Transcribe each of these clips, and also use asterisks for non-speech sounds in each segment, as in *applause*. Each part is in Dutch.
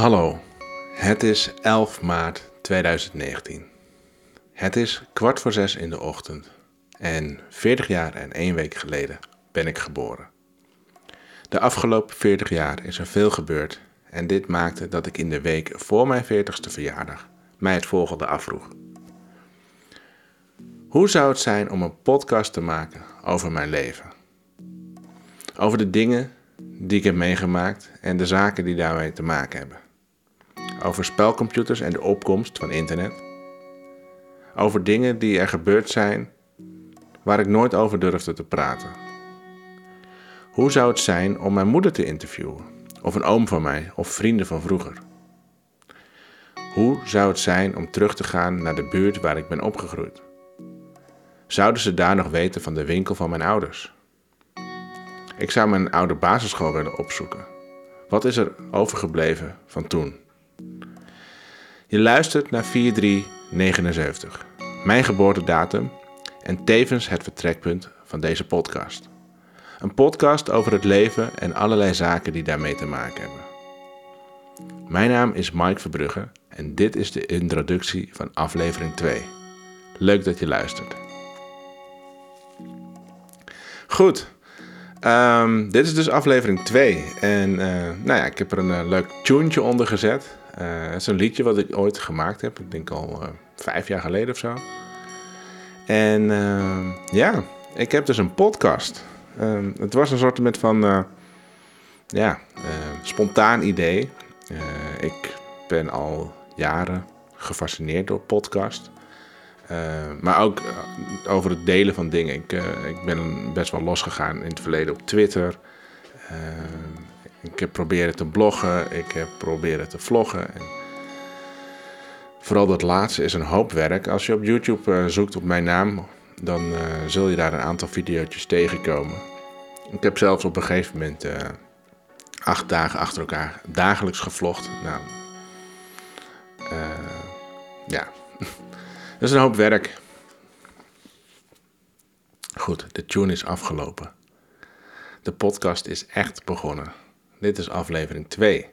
Hallo, het is 11 maart 2019. Het is kwart voor zes in de ochtend en 40 jaar en één week geleden ben ik geboren. De afgelopen 40 jaar is er veel gebeurd en dit maakte dat ik in de week voor mijn 40ste verjaardag mij het volgende afvroeg. Hoe zou het zijn om een podcast te maken over mijn leven? Over de dingen die ik heb meegemaakt en de zaken die daarmee te maken hebben. Over spelcomputers en de opkomst van internet. Over dingen die er gebeurd zijn waar ik nooit over durfde te praten. Hoe zou het zijn om mijn moeder te interviewen? Of een oom van mij of vrienden van vroeger? Hoe zou het zijn om terug te gaan naar de buurt waar ik ben opgegroeid? Zouden ze daar nog weten van de winkel van mijn ouders? Ik zou mijn oude basisschool willen opzoeken. Wat is er overgebleven van toen? Je luistert naar 4379, mijn geboortedatum en tevens het vertrekpunt van deze podcast. Een podcast over het leven en allerlei zaken die daarmee te maken hebben. Mijn naam is Mike Verbrugge en dit is de introductie van aflevering 2. Leuk dat je luistert. Goed, um, dit is dus aflevering 2. En uh, nou ja, ik heb er een uh, leuk tuentje onder gezet. Het is een liedje wat ik ooit gemaakt heb. Ik denk al vijf jaar geleden of zo. En ehm, ja, ik heb dus een podcast. Um, het was een soort van ja, spontaan idee. ik ben al jaren gefascineerd door podcast. Maar ook over het delen van dingen. Ik, ik ben best wel losgegaan in het verleden op Twitter. Ik heb proberen te bloggen. Ik heb proberen te vloggen. En vooral dat laatste is een hoop werk. Als je op YouTube zoekt op mijn naam, dan zul je daar een aantal video's tegenkomen. Ik heb zelfs op een gegeven moment acht dagen achter elkaar dagelijks gevlogd. Nou, ja, *laughs* dat is een hoop werk. Goed, de tune is afgelopen. De podcast is echt begonnen. Dit is aflevering 2.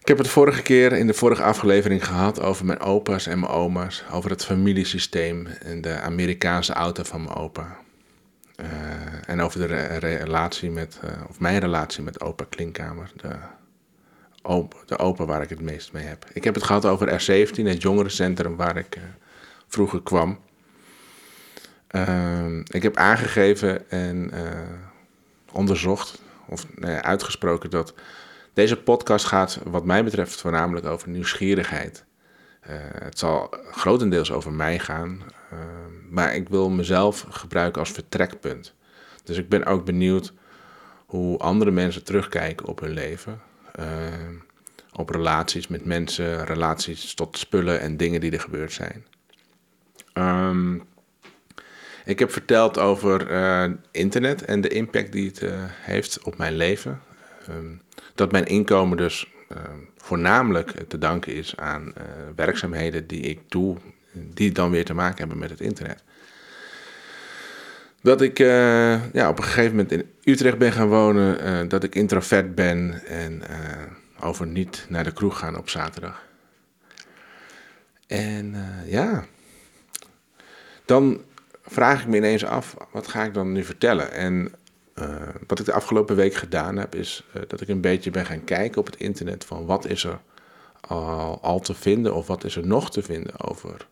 Ik heb het vorige keer in de vorige aflevering gehad over mijn opa's en mijn oma's, over het familiesysteem en de Amerikaanse auto van mijn opa. Uh, en over de relatie met, uh, of mijn relatie met opa Klinkkamer, de de open waar ik het meest mee heb. Ik heb het gehad over R17, het jongerencentrum waar ik uh, vroeger kwam. Uh, ik heb aangegeven en onderzocht, of nou uitgesproken, dat deze podcast gaat, wat mij betreft, voornamelijk over nieuwsgierigheid. Uh, het zal grotendeels over mij gaan, ehm, maar ik wil mezelf gebruiken als vertrekpunt. Dus ik ben ook benieuwd hoe andere mensen terugkijken op hun leven. Uh, op relaties met mensen, relaties tot spullen en dingen die er gebeurd zijn. Um, ik heb verteld over uh, internet en de impact die het uh, heeft op mijn leven. Um, dat mijn inkomen dus uh, voornamelijk te danken is aan werkzaamheden die ik doe, die dan weer te maken hebben met het internet. Dat ik ja, op een gegeven moment in Utrecht ben gaan wonen, dat ik introvert ben en over niet naar de kroeg gaan op zaterdag. En ja, dan vraag ik me ineens af, wat ga ik dan nu vertellen? En uh, wat ik de afgelopen week gedaan heb, is uh, dat ik een beetje ben gaan kijken op het internet van wat is er al, te vinden of wat is er nog te vinden over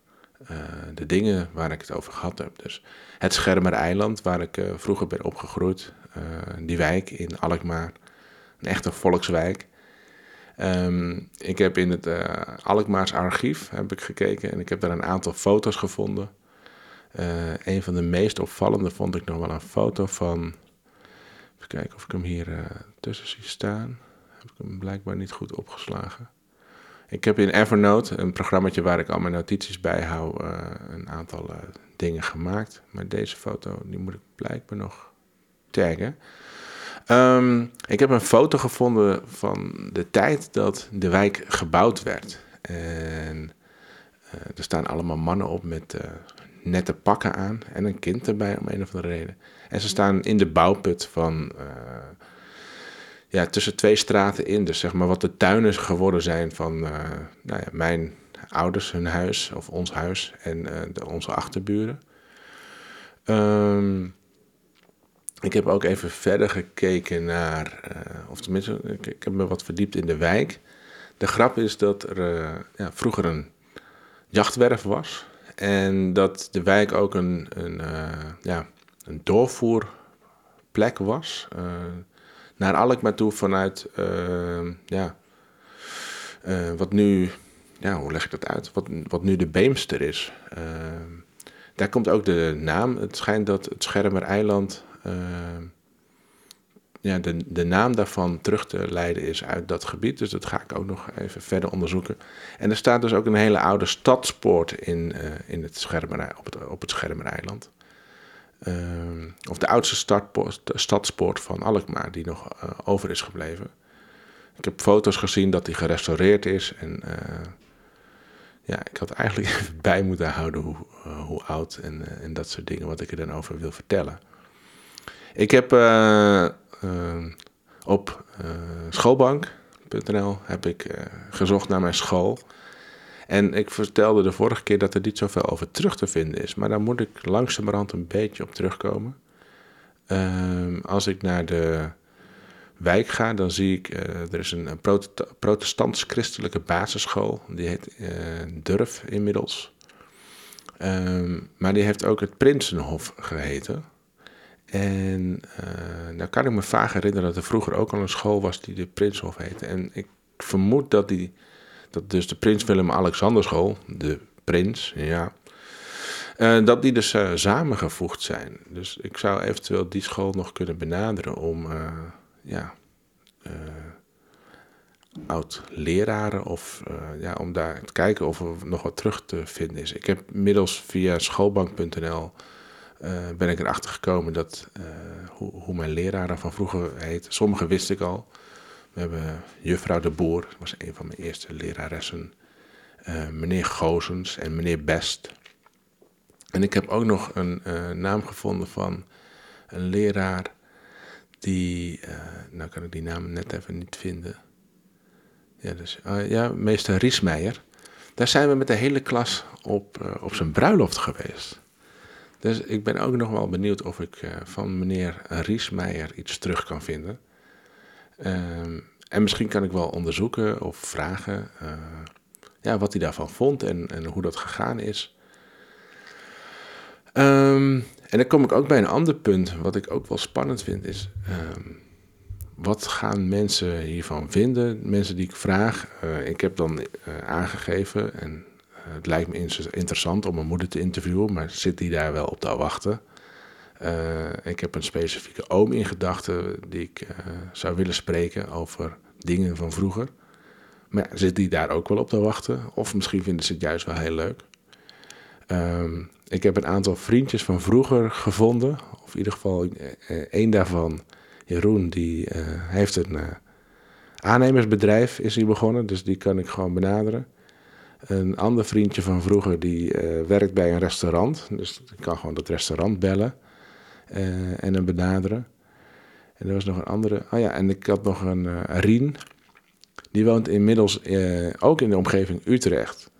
de dingen waar ik het over gehad heb. Dus het Schermer Eiland, waar ik vroeger ben opgegroeid, die wijk in Alkmaar, een echte volkswijk. Um, ik heb in het Alkmaars archief heb ik gekeken en ik heb daar een aantal foto's gevonden. Uh, een van de meest opvallende vond ik nog wel een foto van. Even kijken of ik hem hier uh, tussen zie staan. Heb ik hem blijkbaar niet goed opgeslagen. Ik heb in Evernote, een programmaatje waar ik al mijn notities bijhoud, een aantal dingen gemaakt. Maar deze foto, die moet ik blijkbaar nog taggen. Um, ik heb een foto gevonden van de tijd dat de wijk gebouwd werd. En er staan allemaal mannen op met nette pakken aan en een kind erbij om een of andere reden. En ze staan in de bouwput van, uh, ja, tussen twee straten in. Dus zeg maar wat de tuinen geworden zijn van nou ja, mijn ouders, hun huis of ons huis en de, onze achterburen. Um, ik heb ook even verder gekeken naar, of tenminste, ik, heb me wat verdiept in de wijk. De grap is dat er ja, vroeger een jachtwerf was. En dat de wijk ook een, een, uh, ja, een doorvoerplek was. naar Alkmaar toe vanuit, ja, wat nu, ja, hoe leg ik dat uit? Wat, wat nu de Beemster is. daar komt ook de naam. Het schijnt dat het Schermer eiland ja, de, de naam daarvan terug te leiden is uit dat gebied. Dus dat ga ik ook nog even verder onderzoeken. En er staat dus ook een hele oude stadspoort in, uh, in het Schermerij, op, het, op het Schermereiland. Uh, of de oudste stadspoort van Alkmaar, die nog uh, over is gebleven. Ik heb foto's gezien dat die gerestaureerd is. En uh, ja, ik had eigenlijk *laughs* even bij moeten houden hoe, hoe oud en, en dat soort dingen, wat ik er dan over wil vertellen. Ik heb op uh, schoolbank.nl heb ik gezocht naar mijn school. En ik vertelde de vorige keer dat er niet zoveel over terug te vinden is. Maar daar moet ik langzamerhand een beetje op terugkomen. Ehm, als ik naar de wijk ga, dan zie ik... er is een, een protestants-christelijke basisschool. Die heet Durf inmiddels. Um, maar die heeft ook het Prinsenhof geheten. En uh, nou kan ik me vaag herinneren dat er vroeger ook al een school was die de Prinshof heette. En ik vermoed dat, die, dat dus de Prins Willem-Alexander School, de Prins, ja, uh, dat die dus uh, samengevoegd zijn. Dus ik zou eventueel die school nog kunnen benaderen om, ja, oud-leraren of ja, om daar te kijken of er nog wat terug te vinden is. Ik heb middels via schoolbank.nl ben ik erachter gekomen dat, uh, hoe, hoe, mijn leraren van vroeger heet. Sommige wist ik al. We hebben juffrouw de Boer, was een van mijn eerste leraressen. Uh, meneer Gozens en meneer Best. En ik heb ook nog een naam gevonden van een leraar die, nou kan ik die naam net even niet vinden. Ja, dus, ja meester Riesmeijer. Daar zijn we met de hele klas op, op zijn bruiloft geweest. Dus ik ben ook nog wel benieuwd of ik uh, van meneer Riesmeijer iets terug kan vinden. Um, en misschien kan ik wel onderzoeken of vragen uh, ja, wat hij daarvan vond en, en hoe dat gegaan is. Um, en dan kom ik ook bij een ander punt, wat ik ook wel spannend vind, is um, wat gaan mensen hiervan vinden? Mensen die ik vraag. Uh, ik heb dan aangegeven, en eh, het lijkt me interessant om mijn moeder te interviewen, maar zit die daar wel op te wachten? Uh, ik heb een specifieke oom in gedachten die ik uh, zou willen spreken over dingen van vroeger. Maar zit die daar ook wel op te wachten? Of misschien vinden ze het juist wel heel leuk. Um, ik heb een aantal vriendjes van vroeger gevonden. Of in ieder geval één daarvan, Jeroen, die heeft een aannemersbedrijf is hij begonnen. Dus die kan ik gewoon benaderen. Een ander vriendje van vroeger die uh, werkt bij een restaurant. Dus ik kan gewoon dat restaurant bellen uh, en hem benaderen. En er was nog een andere. Oh ja, en ik had nog een uh, Rien. Die woont inmiddels ook in de omgeving Utrecht.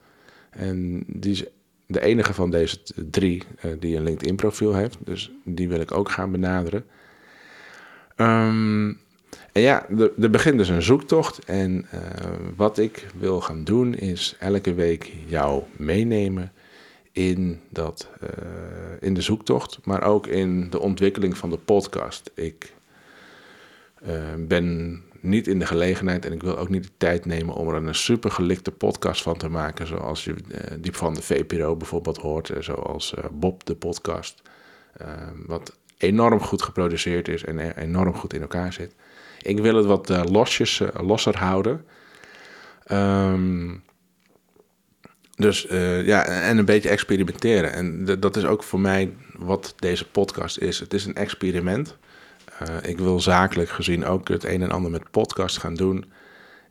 En die is de enige van deze drie die een LinkedIn-profiel heeft. Dus die wil ik ook gaan benaderen. Um, en ja, er, begint dus een zoektocht. En uh, wat ik wil gaan doen is elke week jou meenemen in, dat, uh, in de zoektocht, maar ook in de ontwikkeling van de podcast. Ik uh, ben niet in de gelegenheid en ik wil ook niet de tijd nemen om er een super gelikte podcast van te maken, zoals je die van de VPRO bijvoorbeeld hoort, zoals Bob de podcast, wat enorm goed geproduceerd is en e-, enorm goed in elkaar zit. Ik wil het wat uh, losjes, uh, losser houden. Um, dus uh, ja, en een beetje experimenteren. En dat is ook voor mij wat deze podcast is. Het is een experiment. ik wil zakelijk gezien ook het een en ander met podcast gaan doen.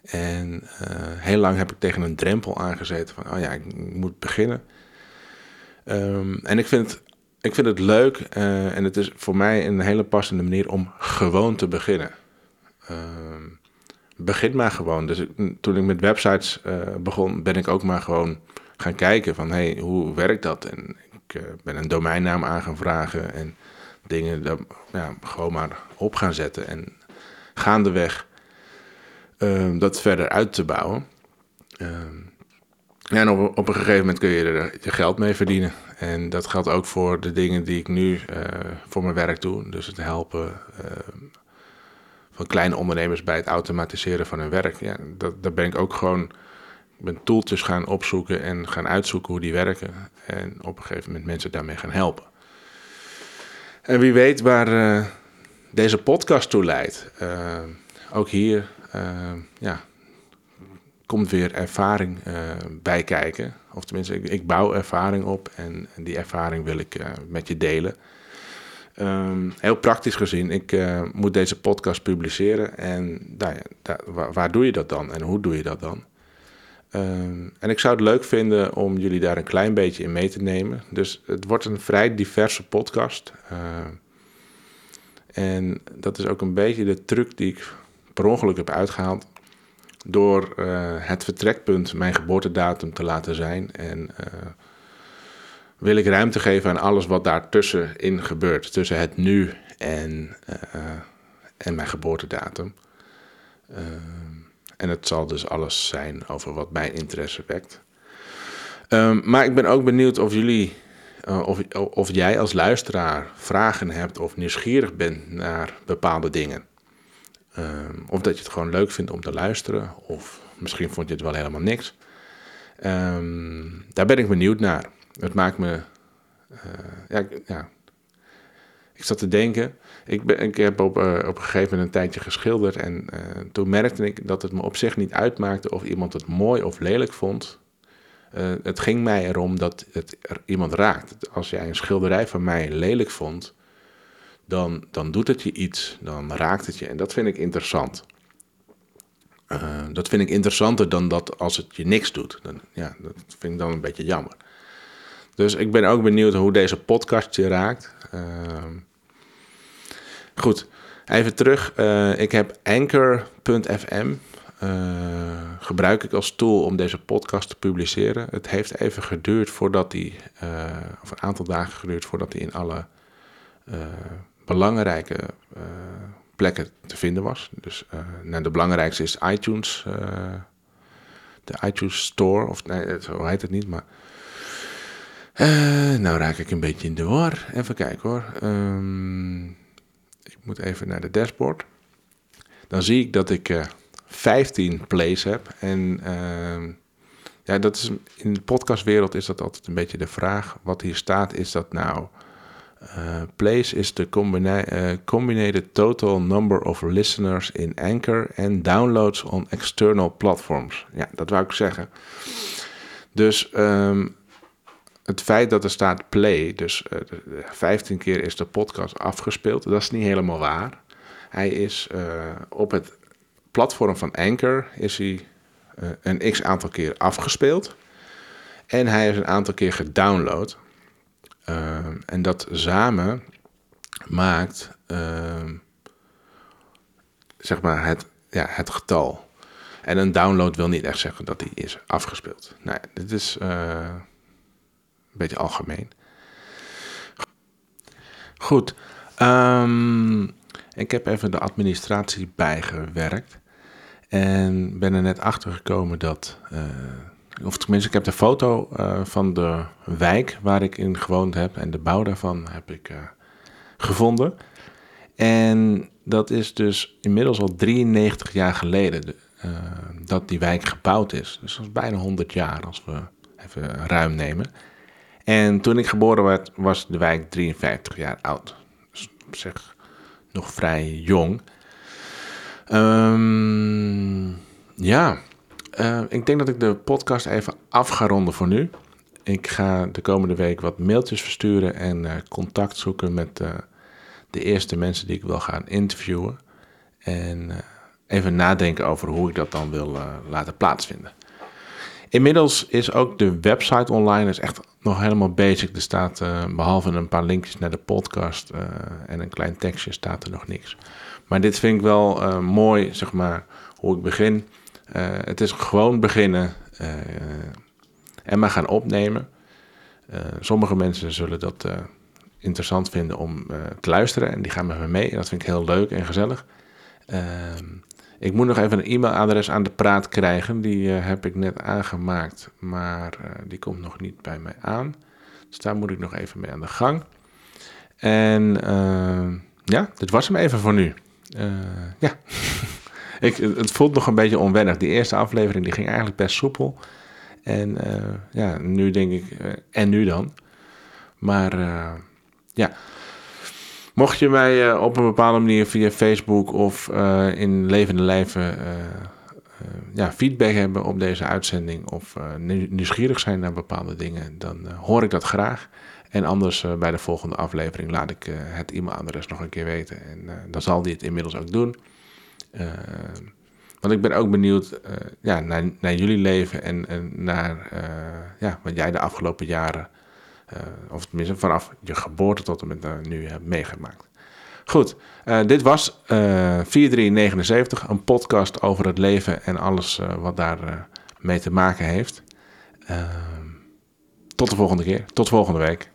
En heel lang heb ik tegen een drempel aangezeten van, oh ja, ik moet beginnen. Um, en ik vind het, ik vind het leuk en het is voor mij een hele passende manier om gewoon te beginnen. Ehm, begin maar gewoon. Dus toen ik met websites begon, ben ik ook maar gewoon gaan kijken van hey, hoe werkt dat? En ik ben een domeinnaam aan gaan vragen en dingen ja, gewoon maar op gaan zetten. En gaandeweg uh, dat verder uit te bouwen. Uh, en op, op, een gegeven moment kun je er je geld mee verdienen. En dat geldt ook voor de dingen die ik nu uh, voor mijn werk doe. Dus het helpen ehm, van kleine ondernemers bij het automatiseren van hun werk. Ja, dat, daar ben ik ook gewoon ben tooltjes gaan opzoeken en gaan uitzoeken hoe die werken. En op een gegeven moment mensen daarmee gaan helpen. En wie weet waar uh, deze podcast toe leidt. Uh, ook hier uh, ja, komt weer ervaring bij kijken. Of tenminste, ik, ik, bouw ervaring op en, die ervaring wil ik met je delen. Um, heel praktisch gezien, ik moet deze podcast publiceren. En waar, doe je dat dan en hoe doe je dat dan? Um, en ik zou het leuk vinden om jullie daar een klein beetje in mee te nemen. Dus het wordt een vrij diverse podcast. Uh, en dat is ook een beetje de truc die ik per ongeluk heb uitgehaald. Door uh, het vertrekpunt mijn geboortedatum te laten zijn. En uh, wil ik ruimte geven aan alles wat daartussenin gebeurt. Tussen het nu en, uh, en mijn geboortedatum. en het zal dus alles zijn over wat mijn interesse wekt. Um, maar ik ben ook benieuwd of jullie uh, of, of jij als luisteraar vragen hebt of nieuwsgierig bent naar bepaalde dingen. Uh, of dat je het gewoon leuk vindt om te luisteren, of misschien vond je het wel helemaal niks. Um, daar ben ik benieuwd naar. Het maakt me. Uh, ja, ja, ik zat te denken. Ik, ben, ik heb op, uh, op een gegeven moment een tijdje geschilderd. En toen merkte ik dat het me op zich niet uitmaakte of iemand het mooi of lelijk vond. Het ging mij erom dat het iemand raakt. Als jij een schilderij van mij lelijk vond, dan, dan doet het je iets, dan raakt het je. En dat vind ik interessant. Dat vind ik interessanter dan dat als het je niks doet. Dan, ja, dat vind ik dan een beetje jammer. Dus ik ben ook benieuwd hoe deze podcast je raakt. Uh, goed, even terug. ik heb Anchor.fm. Uh, gebruik ik als tool om deze podcast te publiceren. Het heeft even geduurd voordat die, uh, of een aantal dagen geduurd voordat hij in alle belangrijke plekken te vinden was. Dus nou, de belangrijkste is iTunes, de iTunes Store, of nee, zo heet het niet, maar. Nou raak ik een beetje in de war. Even kijken hoor. Um, ik moet even naar de dashboard. Dan zie ik dat ik 15 plays heb. En uh, ja, dat is, in de podcastwereld is dat altijd een beetje de vraag. Wat hier staat, is dat nou... Uh, plays is de combina combined total number of listeners in Anchor en downloads on external platforms. Ja, dat wou ik zeggen. Dus um, het feit dat er staat play, dus uh, 15 keer is de podcast afgespeeld, dat is niet helemaal waar. Hij is op het platform van Anchor is hij uh, een x aantal keer afgespeeld. En hij is een aantal keer gedownload. Uh, en dat samen maakt uh, zeg maar het, ja, het getal. En een download wil niet echt zeggen dat hij is afgespeeld. Nou, dit is beetje algemeen. Goed. Um, ik heb even de administratie bijgewerkt. En ben er net achter gekomen dat. Uh, of tenminste, ik heb de foto uh, van de wijk waar ik in gewoond heb. En de bouw daarvan heb ik uh, gevonden. En dat is dus inmiddels al 93 jaar geleden dat die wijk gebouwd is. Dus dat is bijna 100 jaar als we even ruim nemen. En toen ik geboren werd, was de wijk 53 jaar oud. Dus op zich nog vrij jong. Um, ja, uh, ik denk dat ik de podcast even af ga ronden voor nu. Ik ga de komende week wat mailtjes versturen en uh, contact zoeken met uh, de eerste mensen die ik wil gaan interviewen. En even nadenken over hoe ik dat dan wil laten plaatsvinden. Inmiddels is ook de website online, is echt nog helemaal basic. Er staat behalve een paar linkjes naar de podcast en een klein tekstje, staat er nog niks. Maar dit vind ik wel mooi, zeg maar, hoe ik begin. het is gewoon beginnen en maar gaan opnemen. sommige mensen zullen dat interessant vinden om te luisteren en die gaan met me mee. En dat vind ik heel leuk en gezellig. Ik moet nog even een e-mailadres aan de praat krijgen. Die uh, heb ik net aangemaakt, maar uh, die komt nog niet bij mij aan. Dus daar moet ik nog even mee aan de gang. En uh, ja, dit was hem even voor nu. Eh, ja, *laughs* ik, het voelt nog een beetje onwennig. Die eerste aflevering die ging eigenlijk best soepel. En ja, nu denk ik, en nu dan? Maar ja, Mocht je mij uh, op een bepaalde manier via Facebook of uh, in levende lijven uh, ja, feedback hebben op deze uitzending of nieuwsgierig zijn naar bepaalde dingen, dan hoor ik dat graag. En anders bij de volgende aflevering laat ik het e-mailadres nog een keer weten. En dan zal die het inmiddels ook doen. want ik ben ook benieuwd ja, naar, naar jullie leven en, en naar ja, wat jij de afgelopen jaren of tenminste vanaf je geboorte tot en met uh, nu hebt meegemaakt. Goed, uh, dit was 4379, een podcast over het leven en alles wat daar mee te maken heeft. tot de volgende keer, tot volgende week.